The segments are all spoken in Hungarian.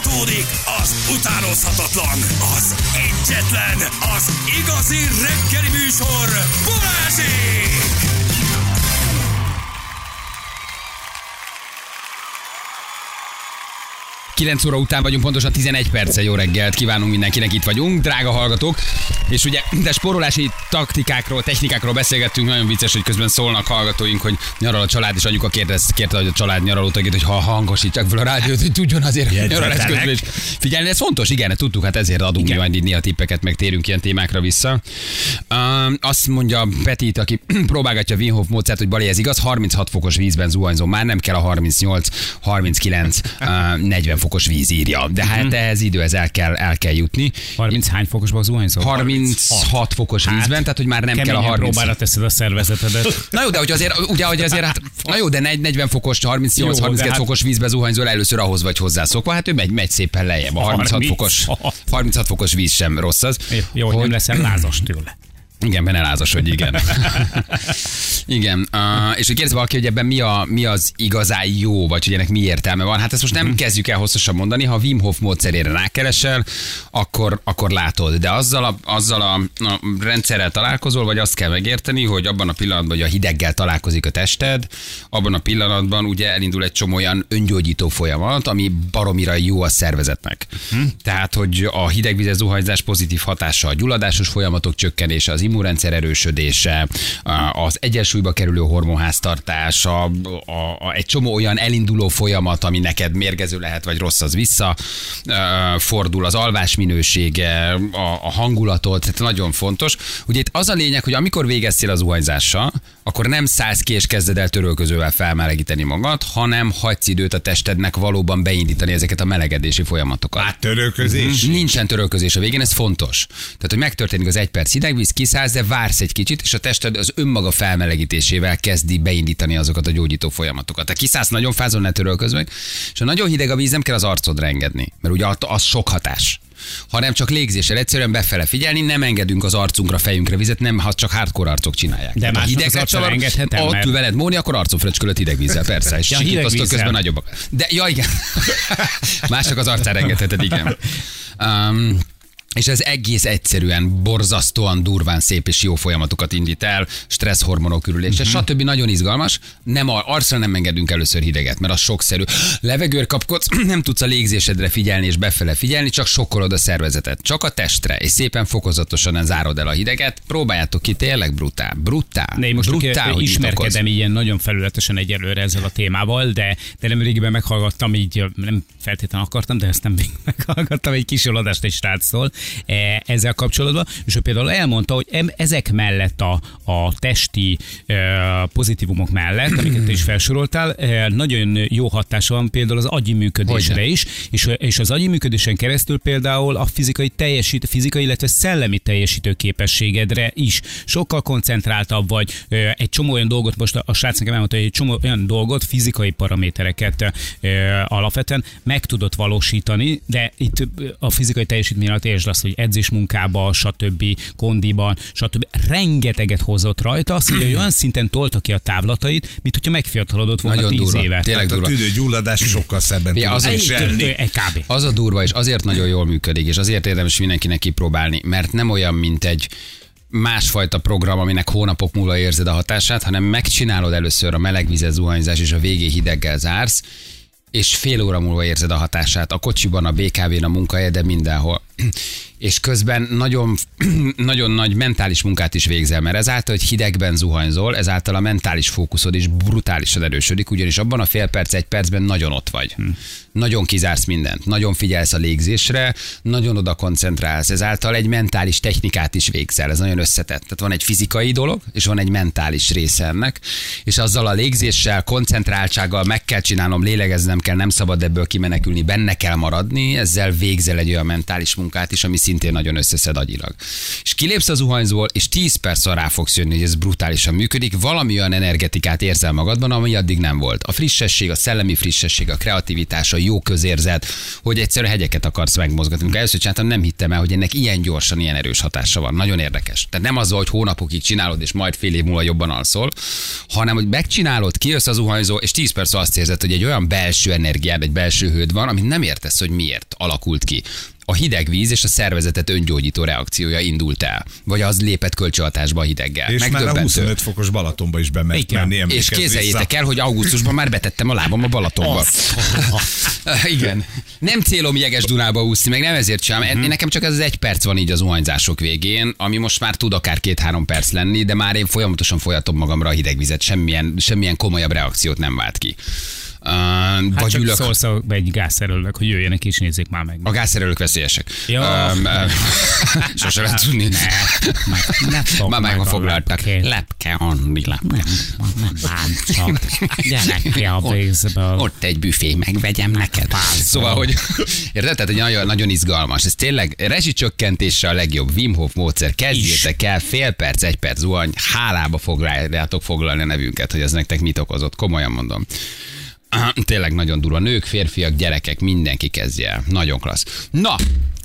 Folytatódik az utánozhatatlan, az egyetlen, az igazi reggeli műsor, Balázsék! 9 óra után vagyunk, pontosan 11 perce. Jó reggelt kívánunk mindenkinek, itt vagyunk, drága hallgatók. És ugye, de sporolási taktikákról, technikákról beszélgettünk, nagyon vicces, hogy közben szólnak hallgatóink, hogy nyaral a család, és anyuka kérdez, kérte, hogy a család nyaralótagét, hogy ha hangosítsák fel a rádiót, hogy tudjon azért nyaralás közben is. Figyelni, ez fontos, igen, tudtuk, hát ezért adunk igen. majd néha tippeket, meg térünk ilyen témákra vissza. Uh, azt mondja Petit, aki próbálgatja Wim Hof módszert, hogy Bali, ez igaz, 36 fokos vízben zuhanyzom, már nem kell a 38, 39, uh, 40 fok fokos víz írja. De hát uh-huh. ehhez idő, ez el kell, el kell jutni. 30 hány fokosban zuhanyzol? 36 6. fokos hát, vízben, tehát hogy már nem kell a 30. próbára teszed a szervezetedet. Na jó, de hogy azért, ugye, hogy azért hát, na jó, de 40 fokos, 38, 32 hát... fokos vízbe zuhanyzol, először ahhoz vagy hozzászokva, hát ő megy, megy szépen lejjebb. A 36 fokos, 36 fokos víz sem rossz az. Jó, hogy nem leszel lázas tőle. Igen, benne lázas, hogy igen. igen. Uh, és hogy kérdez valaki, hogy ebben mi, a, mi az igazán jó, vagy hogy ennek mi értelme van. Hát ezt most nem uh-huh. kezdjük el hosszasan mondani. Ha Wim Hof módszerére rákeresel, akkor, akkor látod. De azzal a, azzal a, a rendszerrel találkozol, vagy azt kell megérteni, hogy abban a pillanatban, hogy a hideggel találkozik a tested, abban a pillanatban ugye elindul egy csomó olyan öngyógyító folyamat, ami baromira jó a szervezetnek. Uh-huh. Tehát, hogy a hidegvizes zuhanyzás pozitív hatása a gyulladásos folyamatok csökkenése, az immunrendszer erősödése, az egyensúlyba kerülő hormonháztartás, a, a, a, egy csomó olyan elinduló folyamat, ami neked mérgező lehet, vagy rossz, az vissza fordul, az alvás minősége, a, a hangulatod, tehát nagyon fontos. Ugye itt az a lényeg, hogy amikor végeztél az zuhanyzással, akkor nem szállsz ki és kezded el törölközővel felmelegíteni magad, hanem hagysz időt a testednek valóban beindítani ezeket a melegedési folyamatokat. Hát törölközés? Nincsen törölközés a végén, ez fontos. Tehát, hogy megtörténik az egy perc hidegvíz, kiszállsz, de vársz egy kicsit, és a tested az önmaga felmelegítésével kezdi beindítani azokat a gyógyító folyamatokat. Te kiszállsz, nagyon fázol, ne törölköz meg, és ha nagyon hideg a víz, nem kell az arcodra engedni, mert ugye az sok hatás hanem csak légzéssel egyszerűen befele figyelni, nem engedünk az arcunkra, fejünkre vizet, nem, ha csak hardcore arcok csinálják. De más hideget csavar, ott mert... veled Móni, akkor arcon fröcskölött hideg vízzel, persze, és ja, sikítoztok közben nagyobbak. De ja, igen. Mások az arcára engedheted, igen. Um, és ez egész egyszerűen borzasztóan durván szép és jó folyamatokat indít el, stresszhormonok ürülése, uh-huh. stb. Nagyon izgalmas. Nem, arcra nem engedünk először hideget, mert az sokszerű. Levegőr kapkodsz, nem tudsz a légzésedre figyelni és befele figyelni, csak sokkolod a szervezetet. Csak a testre, és szépen fokozatosan zárod el a hideget. Próbáljátok ki, tényleg brutál. Brutál. Ne, most brutál, hogy ismerkedem ilyen nagyon felületesen egyelőre ezzel a témával, de, de nem régiben meghallgattam, így nem feltétlenül akartam, de ezt nem még meghallgattam egy kis adást egy sráctól, E, ezzel kapcsolatban, és ő például elmondta, hogy ezek mellett a, a testi e, pozitívumok mellett, amiket is felsoroltál, e, nagyon jó hatása van például az agyi működésre Hogyne. is, és, és az agyi működésen keresztül például a fizikai teljesít, fizikai, illetve szellemi teljesítő képességedre is sokkal koncentráltabb vagy, egy csomó olyan dolgot, most a, a srác nekem elmondta, hogy egy csomó olyan dolgot, fizikai paramétereket alapvetően meg tudott valósítani, de itt a fizikai teljesítmény alatt értsd azt, hogy edzésmunkába, stb. kondiban, stb. rengeteget hozott rajta, azt mondja, hogy olyan szinten tolta ki a távlatait, mint hogyha megfiatalodott volna nagyon 10 durva. éve. Tényleg durva. A tüdőgyulladás sokkal szebben ja, az, is az a durva, és azért nagyon jól működik, és azért érdemes mindenkinek kipróbálni, mert nem olyan, mint egy másfajta program, aminek hónapok múlva érzed a hatását, hanem megcsinálod először a melegvizet zuhanyzás, és a végé hideggel zársz, és fél óra múlva érzed a hatását. A kocsiban, a BKV-n, a munkahely, de mindenhol és közben nagyon, nagyon nagy mentális munkát is végzel, mert ezáltal, hogy hidegben zuhanyzol, ezáltal a mentális fókuszod is brutálisan erősödik, ugyanis abban a fél perc, egy percben nagyon ott vagy. Hmm. Nagyon kizársz mindent, nagyon figyelsz a légzésre, nagyon oda koncentrálsz, ezáltal egy mentális technikát is végzel, ez nagyon összetett. Tehát van egy fizikai dolog, és van egy mentális része ennek, és azzal a légzéssel, koncentráltsággal meg kell csinálnom, lélegeznem kell, nem szabad ebből kimenekülni, benne kell maradni, ezzel végzel egy olyan mentális munkát is, ami szintén nagyon összeszed agyilag. És kilépsz az zuhanyzóból, és 10 perc rá fogsz jönni, hogy ez brutálisan működik, valami olyan energetikát érzel magadban, ami addig nem volt. A frissesség, a szellemi frissesség, a kreativitás, a jó közérzet, hogy egyszerűen hegyeket akarsz megmozgatni. Amikor először csináltam, nem hittem el, hogy ennek ilyen gyorsan, ilyen erős hatása van. Nagyon érdekes. Tehát nem az, hogy hónapokig csinálod, és majd fél év múlva jobban alszol, hanem hogy megcsinálod, kijössz az zuhanyzó, és 10 perc azt érzed, hogy egy olyan belső energiád, egy belső hőd van, amit nem értesz, hogy miért. alakult ki a hideg víz és a szervezetet öngyógyító reakciója indult el. Vagy az lépett kölcsönhatásba a hideggel. És már a 25 fokos Balatonba is bement menni. És kézzeljétek el, hogy augusztusban már betettem a lábam a Balatonba. Igen. Nem célom jeges Dunába úszni, meg nem ezért sem. Mm-hmm. Nekem csak ez az egy perc van így az zuhanyzások végén, ami most már tud akár két-három perc lenni, de már én folyamatosan folyatom magamra a hidegvizet. Semmilyen, semmilyen komolyabb reakciót nem vált ki. Uh, hát vagy csak ülök. szólsz egy gázszerelőnek, hogy jöjjenek és nézzék már meg. A gázszerelők veszélyesek. Jó. Um, uh, sose lehet tudni. Ne, ne már meg foglaltak. Lepke Andi, lepke. Nem bántsak. Gyere ki a. Ott egy büfé, megvegyem neked. Szóval, hogy érted? Tehát, hogy nagyon, nagyon izgalmas. Ez tényleg rezsicsökkentése a legjobb Wim Hof módszer. Kezdjétek el, fél perc, egy perc zuhany, hálába foglaljátok foglalni a nevünket, hogy ez nektek mit okozott. Komolyan mondom. Tényleg nagyon durva. Nők, férfiak, gyerekek, mindenki kezdje el. Nagyon klassz. Na,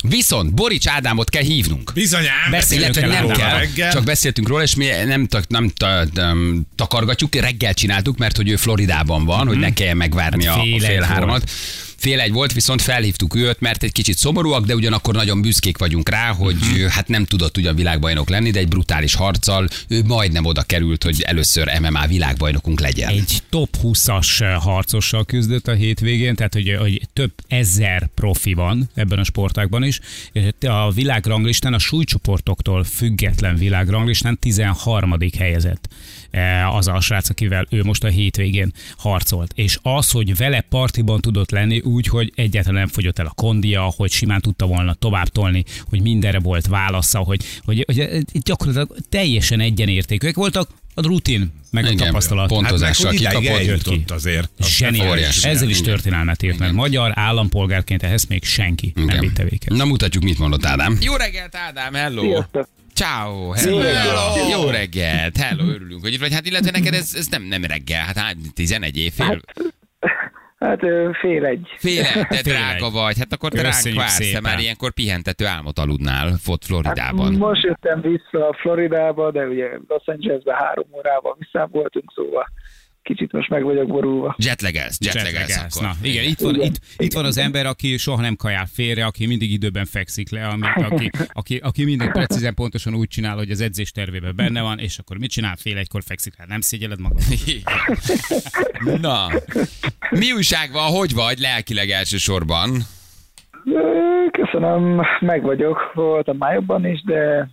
Viszont Borics Ádámot kell hívnunk. Bizonyám, beszéltünk nem kell, reggel. csak beszéltünk róla, és mi nem, tak, nem ta, nem takargatjuk, reggel csináltuk, mert hogy ő Floridában van, mm-hmm. hogy ne kelljen megvárni hát a, a fél háromat. Fél egy volt, viszont felhívtuk őt, mert egy kicsit szomorúak, de ugyanakkor nagyon büszkék vagyunk rá, hogy uh-huh. hát nem tudott ugyan világbajnok lenni, de egy brutális harccal ő majdnem oda került, hogy először MMA világbajnokunk legyen. Egy top 20-as harcossal küzdött a hétvégén, tehát hogy, hogy több ezer profi van ebben a sportágban is. A világranglistán, a súlycsoportoktól független világranglistán 13. helyezett. Eh, az a srác, akivel ő most a hétvégén harcolt. És az, hogy vele partiban tudott lenni úgy, hogy egyáltalán nem fogyott el a kondia, hogy simán tudta volna tovább tolni, hogy mindenre volt válasza, hogy, hogy, hogy gyakorlatilag teljesen egyenértékűek voltak, a rutin, meg Igen, a tapasztalat. Pontozással hát, kikapott ki. azért. Zseniális. Ezzel is történelmet írt, mert magyar állampolgárként ehhez még senki Igen. nem vitte Na mutatjuk, mit mondott Ádám. Jó reggelt, Ádám, hello! Sziasztok. Ciao, hello. hello. Jó reggelt, hello, örülünk, hogy itt vagy. Hát illetve neked ez, ez nem, nem reggel, hát 11 évfél. Hát, hát fél egy. Fél egy, te fél drága egy. vagy. Hát akkor te ránk vársz, te már ilyenkor pihentető álmot aludnál Fort Floridában. Hát most jöttem vissza a Floridába, de ugye Los Angelesbe három órával vissza voltunk, szóval kicsit most meg vagyok borulva. Jetlegelsz, jetlegelsz Na, igen, itt van, igen. Itt, itt van az ember, aki soha nem kajál félre, aki mindig időben fekszik le, ami, aki, aki, aki minden precízen pontosan úgy csinál, hogy az edzés tervében benne van, és akkor mit csinál? Fél egykor fekszik, hát nem szégyeled magad. Na, mi újság van, hogy vagy lelkileg elsősorban? Köszönöm, meg vagyok, voltam már jobban is, de,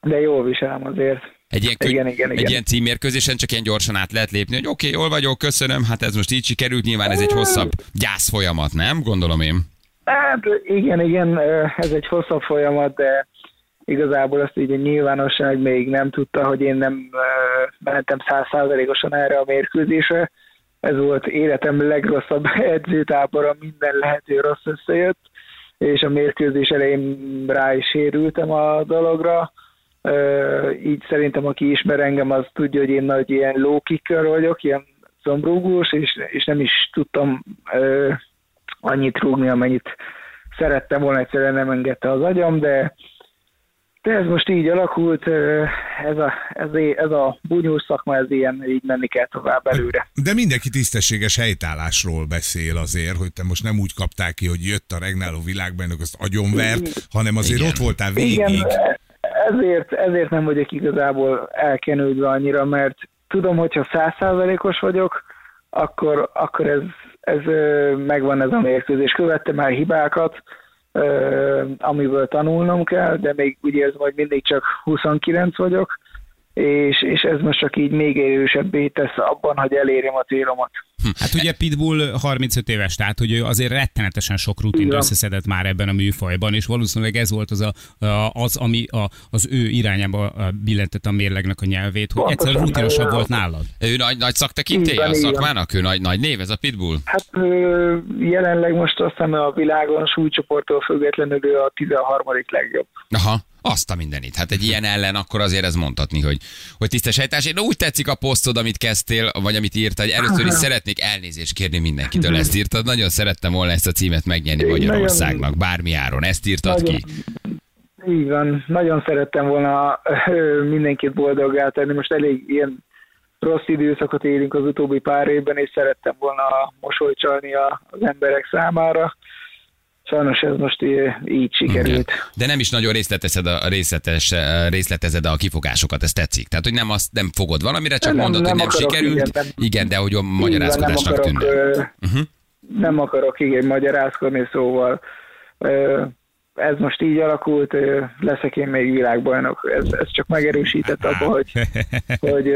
de jól viselem azért. Egy ilyen, igen, igen, igen. egy ilyen címérkőzésen csak ilyen gyorsan át lehet lépni, hogy oké, okay, jól vagyok, köszönöm, hát ez most így sikerült, nyilván ez egy hosszabb gyász folyamat, nem? Gondolom én. Hát igen, igen, ez egy hosszabb folyamat, de igazából azt így a nyilvánosság még nem tudta, hogy én nem mentem százszázalékosan erre a mérkőzésre. Ez volt életem legrosszabb edzőtábora, minden lehető rossz összejött, és a mérkőzés elején rá is sérültem a dologra így szerintem aki ismer engem, az tudja, hogy én nagy ilyen low kicker vagyok, ilyen szombrúgós, és, és nem is tudtam uh, annyit rúgni, amennyit szerettem volna, egyszerűen nem engedte az agyam, de de ez most így alakult, ez a, ez, ez a bunyós szakma, ez ilyen, így menni kell tovább előre. De mindenki tisztességes helytállásról beszél azért, hogy te most nem úgy kaptál ki, hogy jött a regnáló világbajnok, azt agyonvert, hanem azért Igen. ott voltál végig. Igen, ezért, ezért nem vagyok igazából elkenődve annyira, mert tudom, hogyha százszázalékos vagyok, akkor, akkor ez, ez megvan ez a mérkőzés. Követtem már hibákat, amiből tanulnom kell, de még úgy érzem, hogy mindig csak 29 vagyok, és, és ez most csak így még erősebbé tesz abban, hogy elérjem a célomat. Hát ugye Pitbull 35 éves, tehát hogy ő azért rettenetesen sok rutint összeszedett már ebben a műfajban, és valószínűleg ez volt az, a, az ami a, az ő irányába billentett a mérlegnek a nyelvét, hogy egyszer rutinosabb volt nálad. Ő nagy, nagy szaktekintélye a szakmának? Ő nagy, nagy név ez a Pitbull? Hát jelenleg most azt hiszem a világon súlycsoporttól függetlenül ő a 13. legjobb. Aha. Azt a mindenit. Hát egy ilyen ellen akkor azért ez mondhatni, hogy, hogy tisztes helytás. Én úgy tetszik a posztod, amit kezdtél, vagy amit írtad, hogy először is szeretnék elnézést kérni mindenkitől. Ezt írtad. Nagyon szerettem volna ezt a címet megnyerni Magyarországnak. Bármi áron. Ezt írtad nagyon, ki. Így van. Nagyon szerettem volna mindenkit boldoggá tenni. Most elég ilyen rossz időszakot élünk az utóbbi pár évben, és szerettem volna mosolycsalni az emberek számára sajnos ez most így sikerült. Igen. De nem is nagyon részletezed a, részletes, részletezed a kifogásokat, ez tetszik. Tehát, hogy nem azt nem fogod valamire, csak nem, mondod, nem hogy nem akarok, sikerült. Igen, nem, igen, de hogy a magyarázkodásnak tűnt. Uh-huh. Nem akarok igen magyarázkodni, szóval ez most így alakult, leszek én még világbajnok. Ez, ez csak megerősített abba, hogy, hogy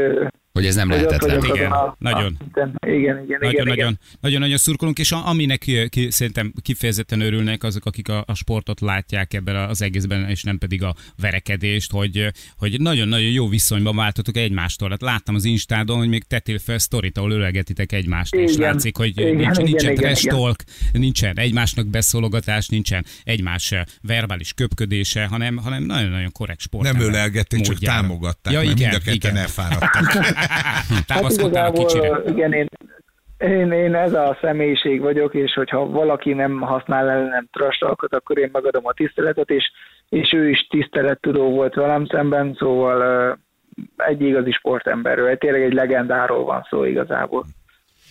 hogy ez nem hogy lehetetlen. Igen, a, nagyon. igen, igen, igen, nagyon, igen, nagyon, nagyon, nagyon szurkolunk, és aminek ki, szerintem kifejezetten örülnek azok, akik a, a sportot látják ebben az egészben, és nem pedig a verekedést, hogy, hogy nagyon-nagyon jó viszonyban váltotok egymástól. Hát láttam az Instádon, hogy még tettél fel sztorit, ahol ölelgetitek egymást, igen, és látszik, hogy igen, nincs, igen, nincsen igen, trash talk, nincsen egymásnak beszólogatás, nincsen egymás verbális köpködése, hanem, hanem nagyon-nagyon korrekt sport. Nem ölelgették, csak támogatták, ja, mert igen, mind a ketten igen. elfáradtak. hát igazából, igen, én, én, én ez a személyiség vagyok, és hogyha valaki nem használ ellenem trastalkat, akkor én megadom a tiszteletet, és, és ő is tisztelettudó volt velem szemben, szóval egy igazi sportemberről, tényleg egy legendáról van szó igazából.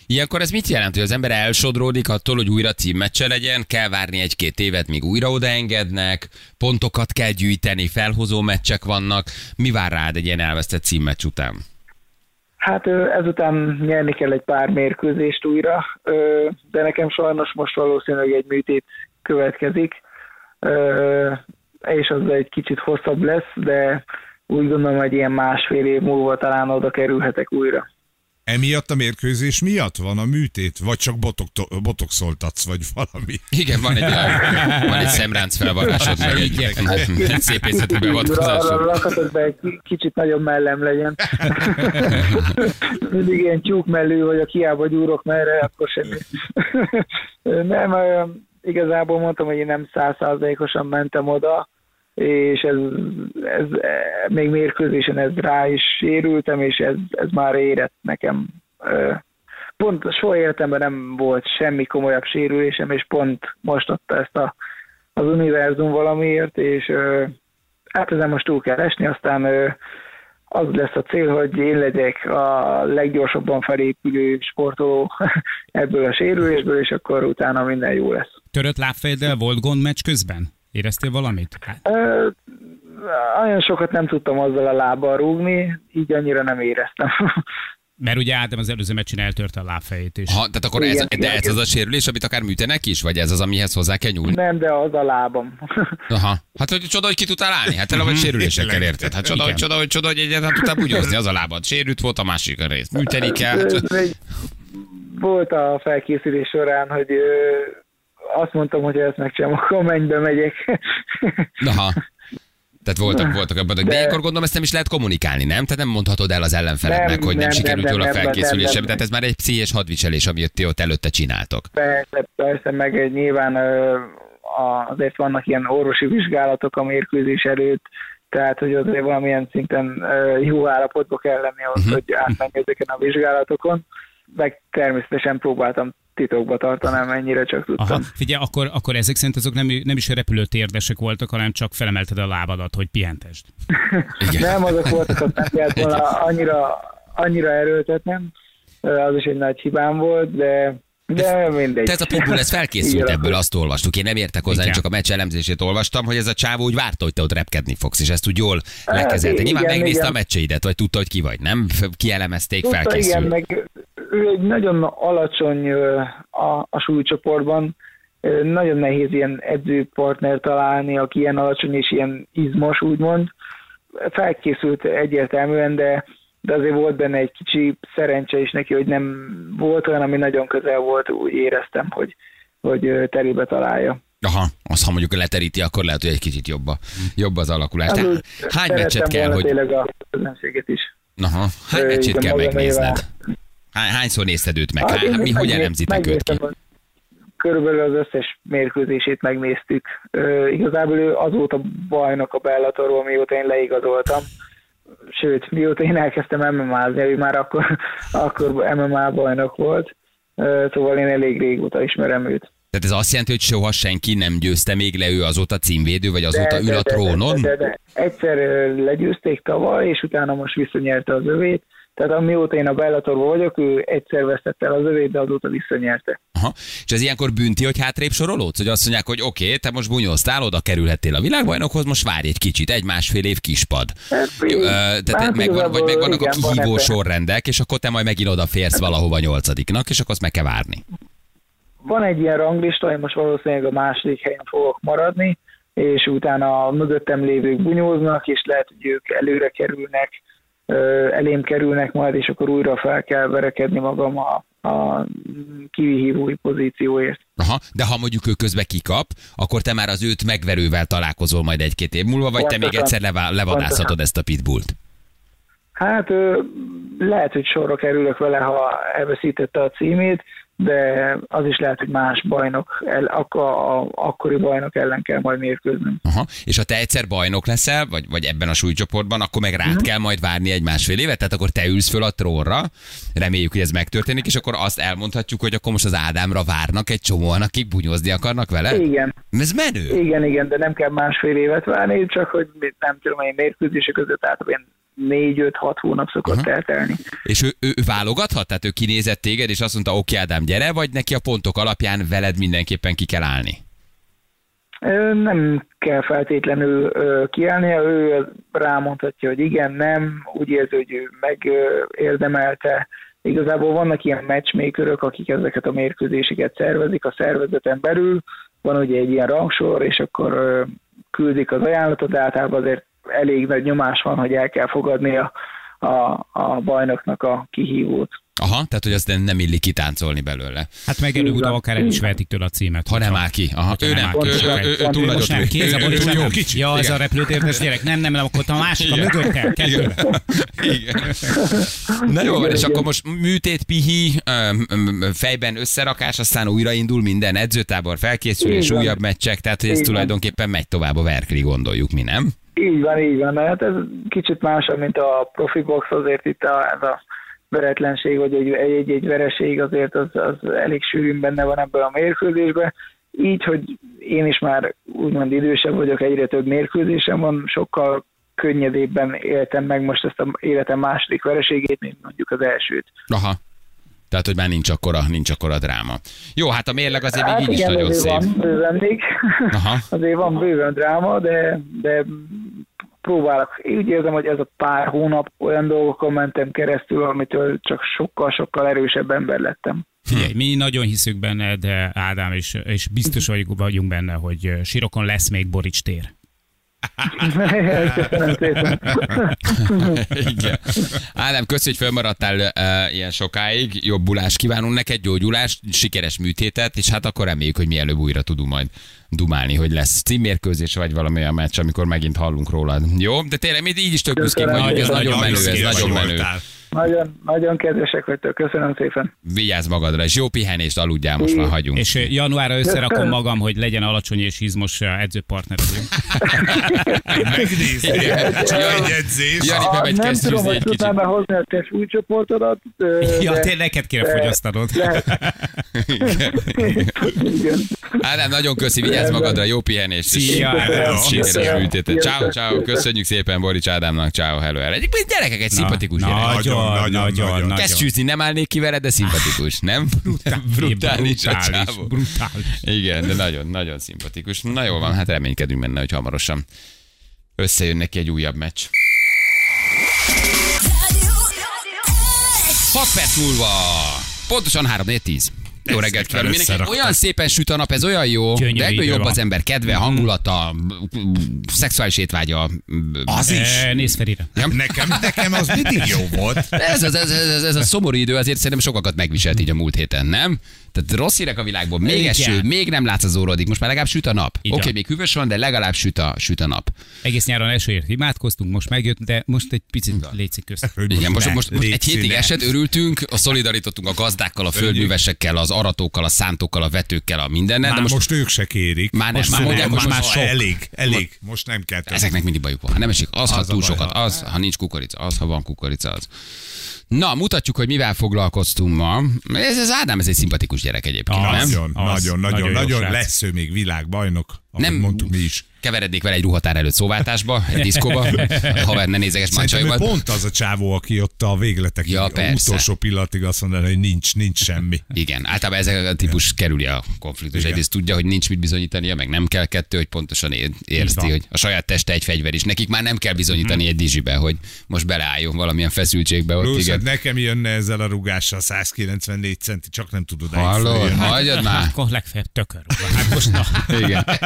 Ilyenkor ez mit jelent, hogy az ember elsodródik attól, hogy újra címmeccse legyen, kell várni egy-két évet, míg újra odaengednek, pontokat kell gyűjteni, felhozó meccsek vannak. Mi vár rád egy ilyen elvesztett címmeccs után? Hát ezután nyerni kell egy pár mérkőzést újra, de nekem sajnos most valószínűleg egy műtét következik, és az egy kicsit hosszabb lesz, de úgy gondolom, hogy ilyen másfél év múlva talán oda kerülhetek újra. Emiatt a mérkőzés miatt van a műtét? Vagy csak botok, botoxoltatsz, vagy valami? Igen, van egy, van egy szemránc felvarásod, meg egy, egy szép észletű beavatkozásod. Rakhatod be egy kicsit nagyobb mellem legyen. Mindig ilyen tyúk mellű, hogy a kiába gyúrok merre, akkor semmi. Nem, igazából mondtam, hogy én nem százszázalékosan mentem oda, és ez, ez, még mérkőzésen ez rá is sérültem, és ez, ez már érett nekem. Pont soha életemben nem volt semmi komolyabb sérülésem, és pont most adta ezt a, az univerzum valamiért, és hát ezen most túl kell esni, aztán az lesz a cél, hogy én legyek a leggyorsabban felépülő sportoló ebből a sérülésből, és akkor utána minden jó lesz. Törött lábfejeddel volt gond meccs közben? Éreztél valamit? Hát. Ö, olyan sokat nem tudtam azzal a lábbal rúgni, így annyira nem éreztem. Mert ugye Ádám az előző meccsen eltörte a lábfejét is. Ha, tehát akkor igen, ez, de ez az a sérülés, amit akár műtenek is, vagy ez az, amihez hozzá kell nyúlni? Nem, de az a lábam. Aha. Hát, hogy csoda, hogy ki tudtál állni? Hát tele vagy sérülésekkel érted. Hát csoda, hogy csoda, hogy csoda, hogy egyáltalán tudtál bugyozni az a lábad. Sérült volt a másik rész. Műteni kell. Hát... Volt a felkészülés során, hogy azt mondtam, hogy ezt megcsinálom, akkor mennybe megyek. Aha. Tehát voltak, voltak abban, de, de ilyenkor gondolom ezt nem is lehet kommunikálni, nem? Tehát nem mondhatod el az ellenfelednek, nem, hogy nem, nem sikerült jól a felkészülésem. Tehát ez már egy pszichés hadviselés, amit ti ott előtte csináltok. Persze, persze, meg nyilván azért vannak ilyen orvosi vizsgálatok a mérkőzés előtt, tehát hogy azért valamilyen szinten jó állapotba kell lenni ahhoz, uh-huh. hogy átmenni ezeken a vizsgálatokon. Meg természetesen próbáltam titokba tartanám, mennyire csak tudtam. Aha. Figyelj, akkor, akkor ezek szerint azok nem, nem is repülőtérdesek voltak, hanem csak felemelted a lábadat, hogy pihentesd. nem, azok voltak, hogy nem kellett volna annyira, annyira erőltetnem. Az is egy nagy hibám volt, de de mindegy. Tehát a Pitbull ez felkészült ebből, azt olvastuk. Én nem értek hozzá, én csak a meccs elemzését olvastam, hogy ez a csávó úgy várta, hogy te ott repkedni fogsz, és ezt úgy jól hát, lekezelte. Nyilván igen, megnézte igen. a meccseidet, vagy tudta, hogy ki vagy, nem? Kielemezték, tudta, felkészült. Igen, meg ő egy nagyon alacsony a, a súlycsoportban, nagyon nehéz ilyen edzőpartner találni, aki ilyen alacsony és ilyen izmos, úgymond. Felkészült egyértelműen, de de azért volt benne egy kicsi szerencse is neki, hogy nem volt olyan, ami nagyon közel volt, úgy éreztem, hogy, hogy terébe találja. Aha, az ha mondjuk leteríti, akkor lehet, hogy egy kicsit jobb, a, jobb az alakulás. Tehát, hány meccset kell, hogy... Tényleg a is. Aha, hány meccset kell megnézned? Hány, hányszor nézted őt meg? Hát, Hány, mi, hogy elemzitek őt ki? Körülbelül az összes mérkőzését megnéztük. Uh, igazából ő azóta bajnok a Bellatorról, mióta én leigazoltam sőt, mióta én elkezdtem MMA-zni, ő már akkor, akkor MMA bajnok volt, szóval én elég régóta ismerem őt. Tehát ez azt jelenti, hogy soha senki nem győzte még le ő azóta címvédő, vagy azóta de, ül a trónon? De, de, de, de. Egyszer legyőzték tavaly, és utána most visszanyerte az övét. Tehát amióta én a Bellatorban vagyok, ő egyszer vesztette el az övét, de azóta visszanyerte. Aha. És ez ilyenkor bünti, hogy hátrébb sorolódsz? Hogy azt mondják, hogy oké, okay, te most bunyóztál, oda kerülhettél a világbajnokhoz, most várj egy kicsit, egy másfél év kispad. Hát, Tehát hát megvan, vagy megvannak igen, a kihívó sorrendek, és akkor te majd megint odaférsz valahova nyolcadiknak, és akkor azt meg kell várni. Van egy ilyen ranglista, én most valószínűleg a második helyen fogok maradni, és utána a mögöttem lévők bunyóznak, és lehet, hogy ők előre kerülnek, elém kerülnek majd, és akkor újra fel kell verekedni magam a, a kivihívói pozícióért. Aha, de ha mondjuk ő közbe kikap, akkor te már az őt megverővel találkozol majd egy-két év múlva, vagy te még Pontosan. egyszer levá- levadászhatod Pontosan. ezt a pitbullt. Hát lehet, hogy sorra kerülök vele, ha elveszítette a címét, de az is lehet, hogy más bajnok, el, ak- a, a, akkori bajnok ellen kell majd mérkőznöm. Aha. És ha te egyszer bajnok leszel, vagy, vagy ebben a súlycsoportban, akkor meg rád kell majd várni egy másfél évet, tehát akkor te ülsz föl a trónra, reméljük, hogy ez megtörténik, és akkor azt elmondhatjuk, hogy akkor most az Ádámra várnak egy csomóan, akik bunyozni akarnak vele? Igen, Ez menő. igen, igen, de nem kell másfél évet várni, csak hogy nem tudom, én mérkőzések között általában négy-öt-hat hónap szokott Aha. eltelni. És ő, ő, ő válogathat? Tehát ő kinézett téged, és azt mondta, oké Ádám, gyere, vagy neki a pontok alapján veled mindenképpen ki kell állni? Nem kell feltétlenül kiállnia, ő rámondhatja, hogy igen, nem, úgy érzi, hogy ő megérdemelte. Igazából vannak ilyen matchmakerök, akik ezeket a mérkőzéseket szervezik a szervezeten belül, van ugye egy ilyen rangsor, és akkor küldik az ajánlatot, de általában azért elég nagy nyomás van, hogy el kell fogadni a, a, a bajnoknak a kihívót. Aha, tehát hogy azt nem- nem illik kitáncolni belőle. Hát meg előbb-utóbb akár el is vehetik tőle a címet. Ha nem áll ki. Aha, ő nem ő, ki. ő, ő, ő, túl Most nem, kéz a Ő- ő boris, túl nem. jó kicsi. Ja, az Igen. a repülőtérdes gyerek. Nem, nem, nem, akkor a másik a mögötte. Kettő. Igen. Na jó, van, és akkor most műtét, pihi, fejben összerakás, aztán újraindul minden edzőtábor, felkészülés, újabb meccsek, tehát hogy ez tulajdonképpen megy tovább a verkli, gondoljuk mi, nem? Így van, így van. Hát ez kicsit másabb, mint a profi box, azért itt a, ez a veretlenség, vagy egy, egy, egy vereség azért az, az elég sűrűn benne van ebben a mérkőzésben. Így, hogy én is már úgymond idősebb vagyok, egyre több mérkőzésem van, sokkal könnyedébben éltem meg most ezt a életem második vereségét, mint mondjuk az elsőt. Aha. Tehát, hogy már nincs akkora, nincs akkora dráma. Jó, hát a mérleg azért még így is igen, nagyon azért szép. van bőven még. Aha. azért van bőven dráma, de, de próbálok. Én úgy érzem, hogy ez a pár hónap olyan dolgokon mentem keresztül, amitől csak sokkal-sokkal erősebb ember lettem. Figyelj, mi nagyon hiszünk benne, de Ádám, és, és biztos vagyunk benne, hogy Sirokon lesz még Borics tér. Köszönöm szépen. Igen. Ádám, köszi, hogy fölmaradtál uh, ilyen sokáig. Jobbulást kívánunk neked, gyógyulást, sikeres műtétet, és hát akkor reméljük, hogy mielőbb újra tudunk majd dumálni, hogy lesz címmérkőzés, vagy valami olyan meccs, amikor megint hallunk rólad. Jó? De tényleg mi így is tök büszkék Köszönöm. vagyunk, ez Nagyon, menő, ez nagyon menő. voltál. Nagyon, nagyon kedvesek vagytok, köszönöm szépen. Vigyázz magadra, és jó pihenést, aludjál, most már hagyunk. És eh, januárra összerakom magam, hogy legyen alacsony és izmos eh, edzőpartner. Megnézni. Egy edzés. Jani, bemegy nem tudom, hogy tudnám hozni a te súlycsoportodat. Ja, tényleg neked kéne fogyasztanod. Igen. Ádám, nagyon köszi, vigyázz magadra, jó pihenést. és Szia, Ádám. Ciao, ciao, köszönjük szépen Borics Ádámnak, ciao, hello, hello. Egyébként gyerekek, egy szimpatikus gyerek. Nagyon, Nagyon, nagyon, nagyon, nagyon. Kesztyűzni nem állnék ki veled, de szimpatikus, nem? Brutális a brutális, csávó. brutális. Igen, de nagyon, nagyon szimpatikus. Na jó van, hát reménykedünk benne, hogy hamarosan összejön neki egy újabb meccs. 6 perc múlva, pontosan 3 4 10. Jó reggelt kívánok mindenkinek. Olyan szépen süt a nap, ez olyan jó, Gyönyörű de egyből idő jobb van. az ember kedve, hangulata, szexuális étvágya. Az is. Eh, Nézd Ferire. Nekem, nekem az mindig jó volt. Ez, ez, ez, ez, ez a szomorú idő azért szerintem sokakat megviselt így a múlt héten, nem? Tehát rossz hírek a világból, még Igen. eső, még nem látsz az órodik, most már legalább süt a nap. Oké, okay, még hűvös van, de legalább süt a, süt a nap. Egész nyáron esőért imádkoztunk, most megjött, de most egy picit létszik közt. Igen, most, most, most egy hétig színe. eset, örültünk, a szolidarítottunk a gazdákkal, a földművesekkel, az aratókkal, a szántókkal, a vetőkkel, a mindennel, Már de most, most, ők se kérik. Már nem, most már mondják, most, most már sok. elég, elég. Most nem kell több. ezeknek mindig bajuk van. Ha nem esik, az, ha Az a túl baj, sokat, ha- az, ha nincs kukorica, az, ha van kukorica, az. Na, mutatjuk, hogy mivel foglalkoztunk ma. Ez az Ádám, ez egy szimpatikus gyerek egyébként, Az, nem? nagyon, Az, nagyon, nagyon, nagyon nagyon lesz ő még világbajnok, ahogy Nem- mondtuk mi is. Keverednék vele egy ruhatár előtt szóváltásba, egy diszkóba, haver ne nézeges mancsajokat. pont az a csávó, aki ott a végletekig, Ja, a persze. utolsó pillanatig azt mondaná, hogy nincs, nincs semmi. Igen, általában ez a típus kerüli a konfliktus. Igen. Egyrészt tudja, hogy nincs mit bizonyítania, meg nem kell kettő, hogy pontosan érzi, hogy a saját teste egy fegyver is. Nekik már nem kell bizonyítani egy dizsibe, hogy most beleálljon valamilyen feszültségbe ott. Plusz, hát Igen. nekem jönne ezzel a rugással 194 centi, csak nem tudod Hallod? Hagyjad már. Akkor legfeljebb tökör. Hát most na. Igen.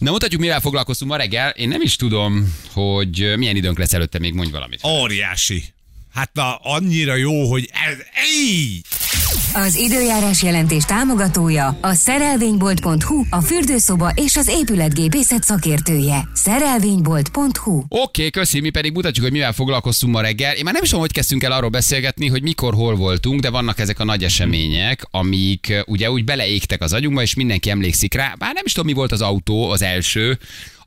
Na mutatjuk, mivel foglalkoztunk ma reggel. Én nem is tudom, hogy milyen időnk lesz előtte, még mondj valamit. Óriási. Hát na, annyira jó, hogy ez... Ej! Az időjárás jelentés támogatója a szerelvénybolt.hu, a fürdőszoba és az épületgépészet szakértője. Szerelvénybolt.hu Oké, okay, köszi, mi pedig mutatjuk, hogy mivel foglalkoztunk ma reggel. Én már nem is tudom, hogy kezdtünk el arról beszélgetni, hogy mikor, hol voltunk, de vannak ezek a nagy események, amik uh, ugye úgy beleégtek az agyunkba, és mindenki emlékszik rá. Bár nem is tudom, mi volt az autó, az első,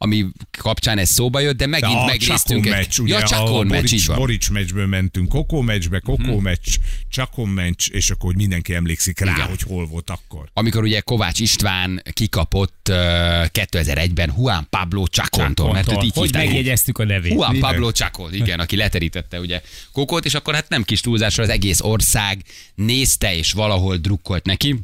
ami kapcsán ez szóba jött, de De megint a megnéztünk. Csakon egy- meccs, ugye ja, a Csakon meccs, Borics. Borics meccsből mentünk Kokó meccsbe, Kokó meccs, Csakon meccs, és akkor hogy mindenki emlékszik rá, Igen. hogy hol volt akkor. amikor ugye Kovács István kikapott uh, 2001-ben Juan Pablo Chacontól, mert őt így Hogy hívták. megjegyeztük a nevét. Juan. Pablo Chacon, igen, aki leterítette ugye Kokót, és akkor hát nem kis túlzásra az egész ország nézte és valahol drukkolt neki.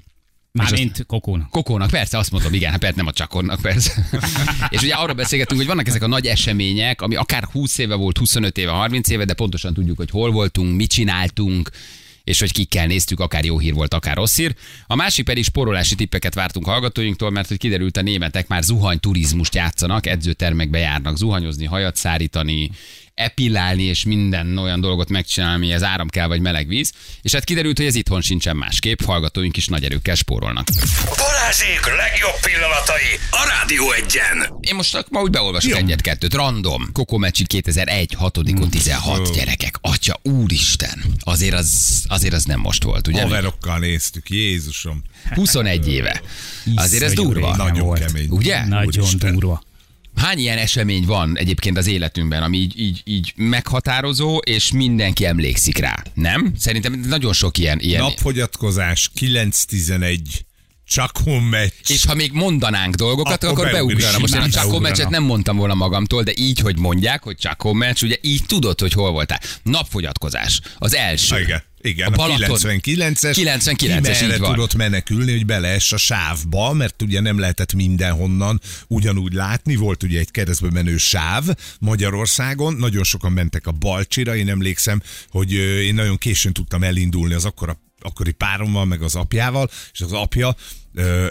Mármint kokónak. Kokónak, persze, azt mondom, igen, hát persze nem a Csakonnak, persze. és ugye arra beszélgetünk, hogy vannak ezek a nagy események, ami akár 20 éve volt, 25 éve, 30 éve, de pontosan tudjuk, hogy hol voltunk, mit csináltunk, és hogy kikkel néztük, akár jó hír volt, akár rossz hír. A másik pedig sporolási tippeket vártunk hallgatóinktól, mert hogy kiderült a németek már zuhany turizmust játszanak, edzőtermekbe járnak zuhanyozni, hajat szárítani, epillálni és minden olyan dolgot megcsinálni, ami az áram kell vagy meleg víz. És hát kiderült, hogy ez itthon sincsen másképp, hallgatóink is nagy erőkkel spórolnak. Balázsék legjobb pillanatai a Rádió egyen. Én most ma úgy beolvasok egyet-kettőt. Random. Kokó Mecsi 2001, 6 16 gyerekek. Atya, úristen. Azért az, azért az nem most volt, ugye? Haverokkal néztük, Jézusom. 21 éve. Azért ez durva. Nagyon kemény. Ugye? Nagyon durva. Hány ilyen esemény van egyébként az életünkben, ami így, így, így meghatározó, és mindenki emlékszik rá? Nem? Szerintem nagyon sok ilyen. ilyen. Napfogyatkozás, 9-11, Csakon meccs. És ha még mondanánk dolgokat, akkor, Akkor beugrana. Most én a beugrana. meccset nem mondtam volna magamtól, de így, hogy mondják, hogy Csakó meccs, ugye így tudod, hogy hol voltál. Napfogyatkozás. Az első. Igen, igen, A a, Balaton. 99-es. 99-es, ki merre így van. tudott menekülni, hogy beleess a sávba, mert ugye nem lehetett mindenhonnan ugyanúgy látni. Volt ugye egy keresztbe menő sáv Magyarországon, nagyon sokan mentek a Balcsira, én emlékszem, hogy én nagyon későn tudtam elindulni az akkora akkori párommal, meg az apjával, és az apja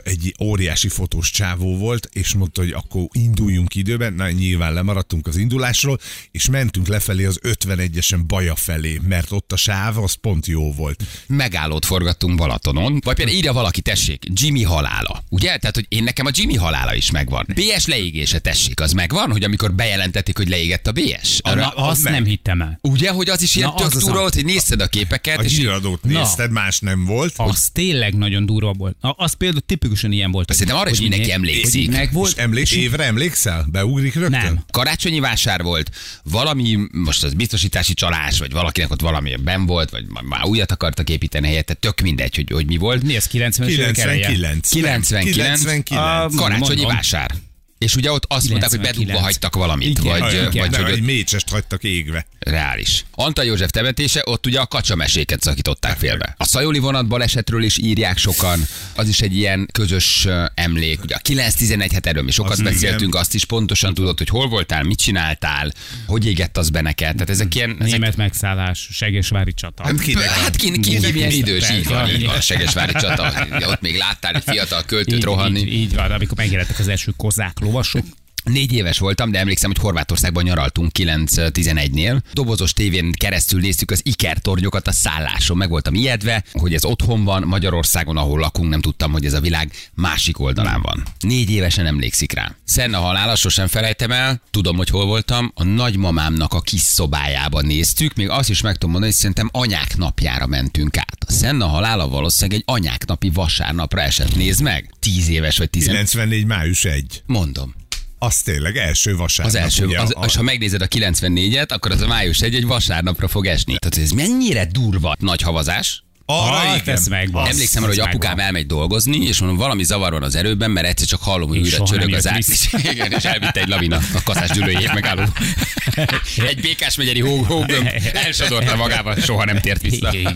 egy óriási fotós csávó volt, és mondta, hogy akkor induljunk időben, na nyilván lemaradtunk az indulásról, és mentünk lefelé az 51-esen Baja felé, mert ott a sáv az pont jó volt. megállót forgattunk Balatonon, vagy például írja valaki, tessék, Jimmy halála. Ugye? Tehát, hogy én nekem a Jimmy halála is megvan. BS leégése, tessék, az megvan, hogy amikor bejelentették, hogy leégett a BS? Na, Arra, azt meg. nem hittem el. ugye, hogy az is ilyen Na, tök az az durva volt, hogy nézted a képeket, A és híradót Na. nézted, más nem volt. Az tényleg nagyon durva volt. Na, Az például tipikusan ilyen volt. Szerintem arra is mindenki így- emlékszik. hogy Meg volt, emlék, évre emlékszel? Beugrik rögtön? Nem. karácsonyi vásár volt, valami, most az biztosítási csalás, vagy valakinek ott valami ben volt, vagy már újat akartak építeni helyette, tök mindegy, hogy, hogy mi volt. Mi az 90-es évek eleje? 99. 99. 99. A- Karácsonyi Mondom. vásár. És ugye ott azt mondták, hogy 99. bedugva hagytak valamit, Igen, vagy, igen. vagy nem, hogy egy mécsest hagytak égve. reális. Antal József temetése, ott ugye a kacsameséket szakították félbe. A Szajoli vonat balesetről is írják sokan, az is egy ilyen közös emlék. Ugye a 9-11, hát erről mi sokat Az beszéltünk, azt is pontosan tudod, hogy hol voltál, mit csináltál, hogy égett az be neked. Tehát ezek ilyen... Ezek, Német megszállás, Segesvári csata. Hát kinek? Hát ki, ki, ki milyen idős, így van, így van, a Igen. Segesvári csata. Ott még láttál egy fiatal költőt így, rohanni. így, így van, amikor megjelentek az első kozák lovasok. Négy éves voltam, de emlékszem, hogy Horvátországban nyaraltunk 9-11-nél. Dobozos tévén keresztül néztük az Iker tornyokat a szálláson. Meg voltam ijedve, hogy ez otthon van, Magyarországon, ahol lakunk, nem tudtam, hogy ez a világ másik oldalán van. Négy évesen emlékszik rá. Szenna halála sosem felejtem el, tudom, hogy hol voltam, a nagymamámnak a kis szobájában néztük, még azt is meg tudom mondani, hogy szerintem anyák napjára mentünk át. A Szenna halála valószínűleg egy anyák napi vasárnapra esett. Nézd meg! Tíz éves vagy tizen... 94. május 1. Mondom. Az tényleg első vasárnap. Az első, ugye, az, a- és ha megnézed a 94-et, akkor az a május egy egy vasárnapra fog esni. Tehát ez mennyire durva nagy havazás. arra Ah, igen. ez megvan. Az- Emlékszem arra, hogy apukám megvan. elmegy dolgozni, és mondom, valami zavar van az erőben, mert egyszer csak hallom, hogy És újra csörög az át. vissza. Igen, és elvitte egy lavina a kaszás gyűlőjét megálló. Egy békás megyeri hó, hógömb elsodorta magával, soha nem tért vissza. Igen,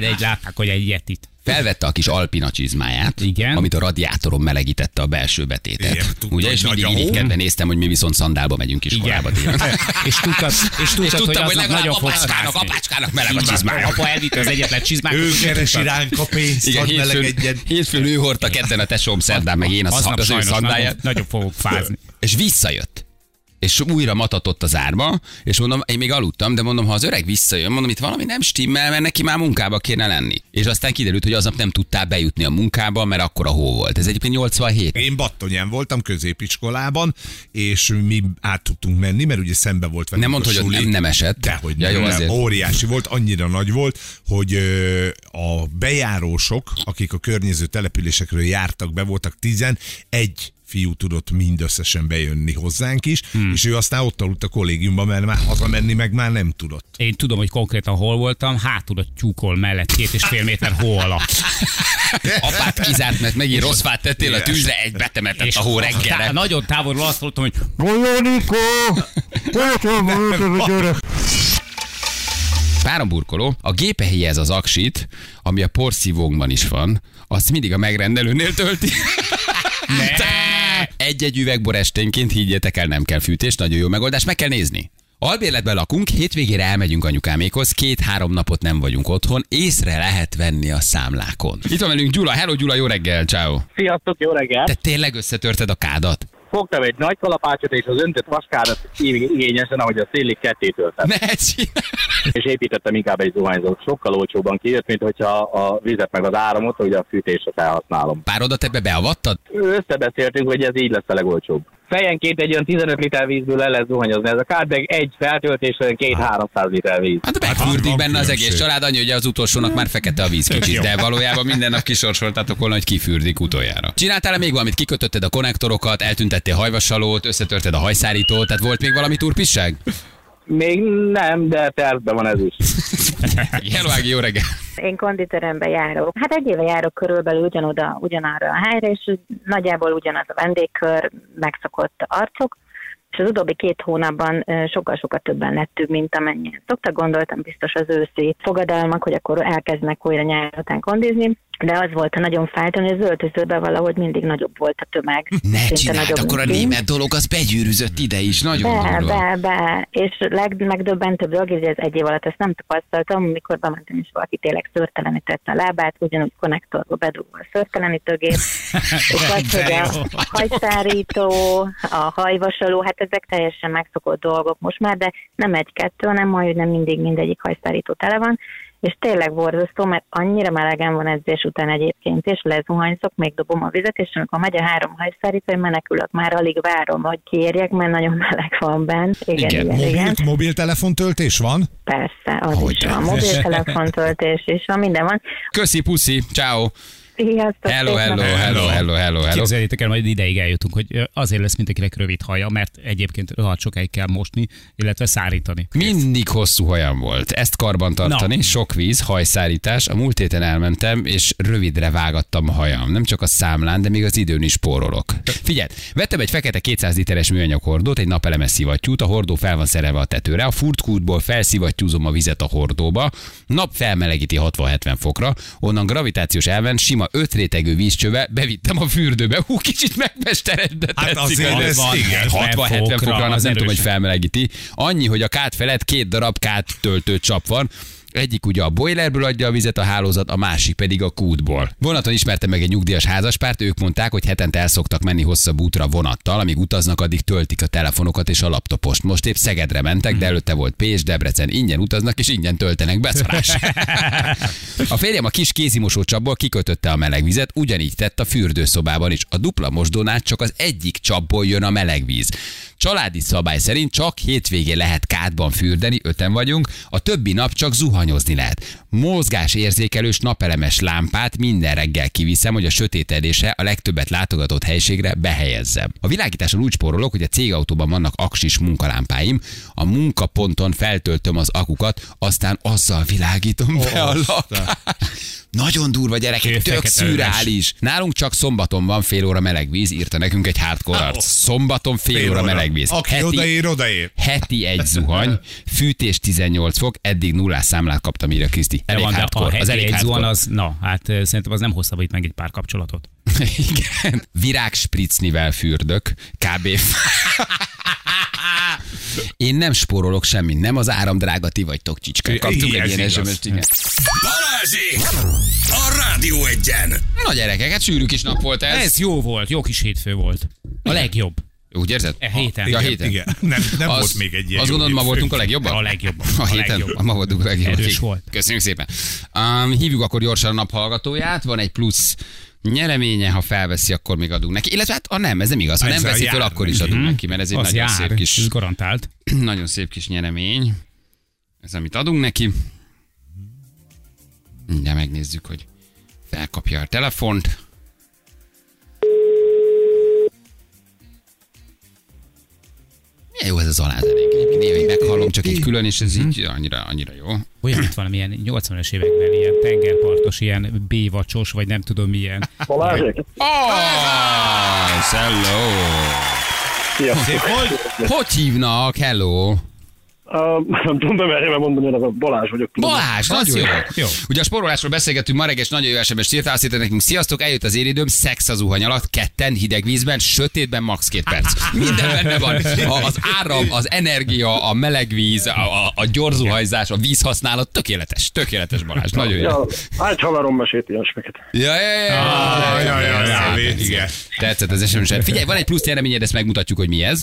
de egy látták, hogy egy yetit. Felvette a kis alpina csizmáját, Igen. amit a radiátoron melegítette a belső betétet. Igen, tudta, Ugye, és mindig a irigykedve néztem, hogy mi viszont szandálba megyünk iskolába és tudtad, és tudtad, És tudtam, hogy, hogy nagyon apácskának, apácskának meleg a csizmája. Apa elvitte az egyetlen csizmát. Ő keresi ránk a pénzt, Igen, hadd melegedjen. hétfőn ő hordta, kedden a tesóm, szerdán meg én az, Aznap az ő sajnos szandáját. nagyon, nagyon fogok fázni. És visszajött. És újra matatott az árba, és mondom, én még aludtam, de mondom, ha az öreg visszajön, mondom, itt valami nem stimmel, mert neki már munkába kéne lenni. És aztán kiderült, hogy aznap nem tudtál bejutni a munkába, mert akkor a hó volt. Ez egyébként 87. Én Battonyán voltam középiskolában, és mi át tudtunk menni, mert ugye szembe volt velünk Nem mondd, hogy ott nem, nem esett. Dehogy ja, nem, jó, azért. óriási volt, annyira nagy volt, hogy a bejárósok, akik a környező településekről jártak be, voltak 11 fiú tudott mindösszesen bejönni hozzánk is, hmm. és ő aztán ott aludt a kollégiumban, mert már hazamenni meg már nem tudott. Én tudom, hogy konkrétan hol voltam, hátul a tyúkol mellett két és fél méter hó alatt. Apát kizárt, mert megint rossz fát tettél a tűzre, egy betemetett a hó tá- reggelre. nagyon távolról azt mondtam, hogy Páramburkoló, a gépehéjez az aksit, ami a porszívónkban is van, azt mindig a megrendelőnél tölti. Egy-egy üvegbor esténként, higgyétek el, nem kell fűtés, nagyon jó megoldás, meg kell nézni. Albérletben lakunk, hétvégére elmegyünk anyukámékhoz, két-három napot nem vagyunk otthon, észre lehet venni a számlákon. Itt van velünk Gyula, hello Gyula, jó reggel, ciao. Sziasztok, jó reggelt! Te tényleg összetörted a kádat? Fogtam egy nagy kalapácsot és az öntött vaskárat igényesen, ahogy a szélig ketté töltem. És építettem inkább egy zuhányzót. Sokkal olcsóbban kijött, mint hogyha a vizet meg az áramot, hogy a fűtésre felhasználom. Párodat ebbe beavattad? Összebeszéltünk, hogy ez így lesz a legolcsóbb. Fejenként egy olyan 15 liter vízből le lehet zuhanyozni. Ez a kádbeg egy feltöltésre olyan 2-300 liter víz. Hát megfürdik van benne az egész család, annyi, hogy az utolsónak már fekete a víz kicsit, de valójában minden nap kisorsoltátok volna, hogy kifürdik utoljára. Csináltál-e még valamit? Kikötötted a konnektorokat, eltüntettél hajvasalót, összetörted a hajszárítót, tehát volt még valami turpisság? Még nem, de tervben van ez is. Hello, Ági, jó reggel! Én konditerembe járok. Hát egy éve járok körülbelül ugyanoda, ugyanarra a helyre, és nagyjából ugyanaz a vendégkör, megszokott arcok, és az utóbbi két hónapban sokkal-sokkal többen lettünk, mint amennyien szoktak. Gondoltam biztos az őszi fogadalmak, hogy akkor elkezdenek újra nyár után kondizni, de az volt a nagyon fájtó, hogy az öltözőben valahogy mindig nagyobb volt a tömeg. Ne Szinte csináld, nagyobb, akkor a német dolog az begyűrűzött ide is, nagyon Be, durva. be, be. És legmegdöbbentőbb dolog, hogy ez egy év alatt ezt nem tapasztaltam, amikor bementem, és valaki tényleg szörtelenítette a lábát, ugyanúgy konnektorba bedugva a szörtelenítőgép, és az, hogy a hajszárító, a hajvasaló, hát ezek teljesen megszokott dolgok most már, de nem egy-kettő, hanem majdnem mindig mindegyik hajszárító tele van, és tényleg borzasztó, mert annyira melegen van edzés után egyébként, és lezuhanyzok, még dobom a vizet, és amikor megy a három hajszárító, én menekülök, már alig várom, hogy kérjek, mert nagyon meleg van bent. Igen, Igen. igen, igen, igen. Mobil, mobiltelefon töltés van? Persze, az Hogy is van. de. Mobiltelefon töltés is van, minden van. Köszi, puszi, ciao. Sziasztok, Hello, hello, hello, hello, hello, hello. Képzeljétek el, majd ideig eljutunk, hogy azért lesz mindenkinek rövid haja, mert egyébként rohadt sokáig kell mosni, illetve szárítani. Mindig hosszú hajam volt. Ezt karban tartani, Na. sok víz, hajszárítás. A múlt héten elmentem, és rövidre vágattam a hajam. Nem csak a számlán, de még az időn is spórolok. Figyelj, vettem egy fekete 200 literes műanyag hordót, egy napelemes szivattyút, a hordó fel van szerelve a tetőre, a furtkútból felszivattyúzom a vizet a hordóba, nap felmelegíti 60-70 fokra, onnan gravitációs elven sima öt rétegű vízcsöve bevittem a fürdőbe. Hú, kicsit megmesteredett. Hát tetszik azért az. ez igen. 60-70 fokra, az az nem tudom, hogy felmelegíti. Annyi, hogy a kát felett két darab kát töltő csap van, egyik ugye a boilerből adja a vizet a hálózat, a másik pedig a kútból. Vonaton ismertem meg egy nyugdíjas házaspárt, ők mondták, hogy hetente el szoktak menni hosszabb útra vonattal, amíg utaznak, addig töltik a telefonokat és a laptopost. Most épp Szegedre mentek, de előtte volt Pécs, Debrecen, ingyen utaznak és ingyen töltenek beszarás. A férjem a kis kézimosó csapból kikötötte a melegvizet, ugyanígy tett a fürdőszobában is. A dupla mosdónál csak az egyik csapból jön a melegvíz. Családi szabály szerint csak hétvégén lehet kádban fürdeni, öten vagyunk, a többi nap csak zuhany zuhanyozni lehet. Mozgás érzékelős napelemes lámpát minden reggel kiviszem, hogy a sötétedése a legtöbbet látogatott helységre behelyezzem. A világításon úgy spórolok, hogy a cégautóban vannak aksis munkalámpáim, a munkaponton feltöltöm az akukat, aztán azzal világítom be a lakást. Nagyon durva gyerekek, tök fekete szürreális. Nálunk csak szombaton van fél óra meleg víz, írta nekünk egy hardcore arc. Szombaton fél, Fél óra óra. meleg víz. Aki odaér, odaér. heti egy zuhany, fűtés 18 fok, eddig nullás számlát kaptam, írja Kriszti. Elég van, hardcore. Az heti elég egy zuhan, hardcore. az, na, hát szerintem az nem hosszabbít meg egy pár kapcsolatot. Igen. Virág spritznivel fürdök, kb. Én nem spórolok semmit, nem az áram drága, ti vagytok csicska. Kaptunk egy ilyen ez igaz. sms igen. A Rádió egyen! Na gyerekek, hát sűrű kis nap volt ez. Ez jó volt, jó kis hétfő volt. A legjobb. Úgy érzed? E héten. Ja, Igen, héten. Igen, nem, nem Az- volt még egy ilyen Azt gondolod, ma voltunk a legjobban? A legjobban. A A héten, legjobban. ma voltunk a legjobban. Erős volt. Köszönjük szépen. Um, hívjuk akkor gyorsan a naphallgatóját, van egy plusz nyereménye, ha felveszi, akkor még adunk neki. Illetve hát, ha nem, ez nem igaz. Ha nem Ezzel veszi föl, akkor is adunk neki, mert ez egy Az nagyon jár, szép kis ez garantált. nagyon szép kis nyeremény. Ez, amit adunk neki. Mindjárt megnézzük, hogy felkapja a telefont. Jó ez az alázenék. Egyébként néha így meghallom csak egy külön, és ez így annyira, annyira jó. Olyan, mint valamilyen 80-as években ilyen tengerpartos, ilyen bévacsos, vagy nem tudom milyen. Balázsék? Oh, hello! Sziasztok! Hogy hívnak? Hello! Uh, nem tudom bemerjem mondani, hogy a Balázs vagyok. Balázs, nagyon jó. Jó. Ugye a sporolásról beszélgettünk ma reggel, és nagyon jó SMS írta, azt írta nekünk, sziasztok, eljött az én időm, szex az zuhany alatt, ketten, hideg vízben, sötétben, max. két perc. Minden benne van. A, az áram, az energia, a meleg víz, a, a, a gyorzuhajzás, a vízhasználat, tökéletes, tökéletes Balázs, nagyon jó. Ja, hát haverom mesélt ilyesmiket. Ja, ja, ja, ja, ja, ja, ja, igen. igen. Tetszett az sms Figyelj, van egy plusz nyereményed, ezt megmutatjuk, hogy mi ez.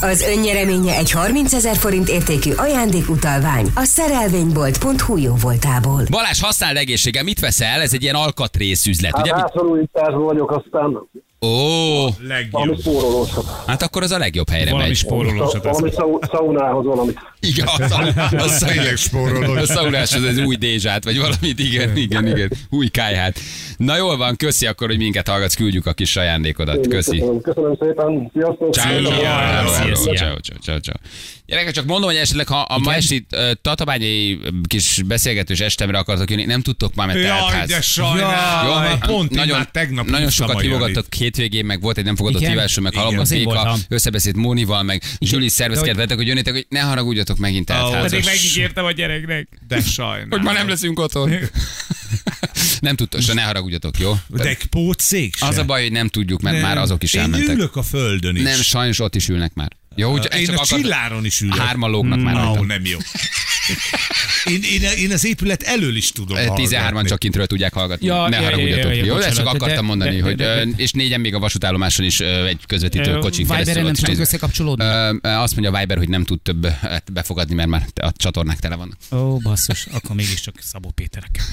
Az önnyereménye egy 30 ezer forint értékű ajándékutalvány a szerelvénybolt.hu jó voltából. Balázs, használd egészséggel, mit veszel? Ez egy ilyen alkatrész üzlet, Hát ugye? Mit- rászorulításban vagyok, aztán Ó, valami Legjobb. spórolósat. hát akkor az a legjobb helyre Valami megy. spórolósat. az- Valami szau- szaunához valamit. Igen, az, a, az, Tényleg spóroló. a szaunás az egy új dézsát, vagy valamit, igen, igen, igen, új kájhát. Na jól van, köszi akkor, hogy minket hallgatsz, küldjük a kis ajándékodat. Köszi. Köszönöm, köszönöm szépen. Sziasztok! Ciao, ciao, ciao, ciao, ciao, ciao. Gyerekek, csak mondom, hogy esetleg, ha a ma esti ö, tatabányai kis beszélgetős estemre akartok jönni, nem tudtok már, mert Jaj, de Jó, sajnálom. van. Pont nagyon, tegnap nagyon sokat hívogattak hétvégén, meg volt egy nem fogadott Igen? hívásról, meg Béka, voltam. összebeszélt Mónival, meg Zsuli szervezkedvetek, hogy jönnétek, hogy ne haragudjatok megint teltházas. Pedig megígértem a gyereknek. De sajnálom. Hogy ma nem leszünk otthon. nem tudtok, se ne haragudjatok, jó? De pótszék. Az a baj, hogy nem tudjuk, mert Nem. már azok is Én elmentek. ülök a földön is. Nem, sajnos ott is ülnek már. Jó, úgy, Én csak a akart- csilláron is ülök. Hárman lógnak már rajta. nem jó. Én, én, én az épület elől is tudom 13-an hallgatni. csak kintről tudják hallgatni. Ja, ne ja, ja, haragudjatok. ja, ja, Jó, de csak akartam mondani, hogy ö, és négyen még a vasútállomáson is ö, egy közvetítő kocsin keresztül nem tudunk összekapcsolódni? Azt mondja a Viber, hogy nem tud több befogadni, mert már a csatornák tele vannak. Ó, basszus, akkor mégiscsak Szabó Péterek.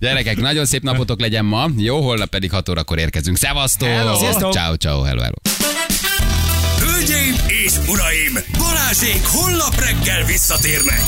Gyerekek, nagyon szép napotok legyen ma. Jó, holnap pedig 6 órakor érkezünk. Szevasztok! Ciao, ciao, hello, hello. Hölgyeim és uraim! Balázsék holnap reggel visszatérnek!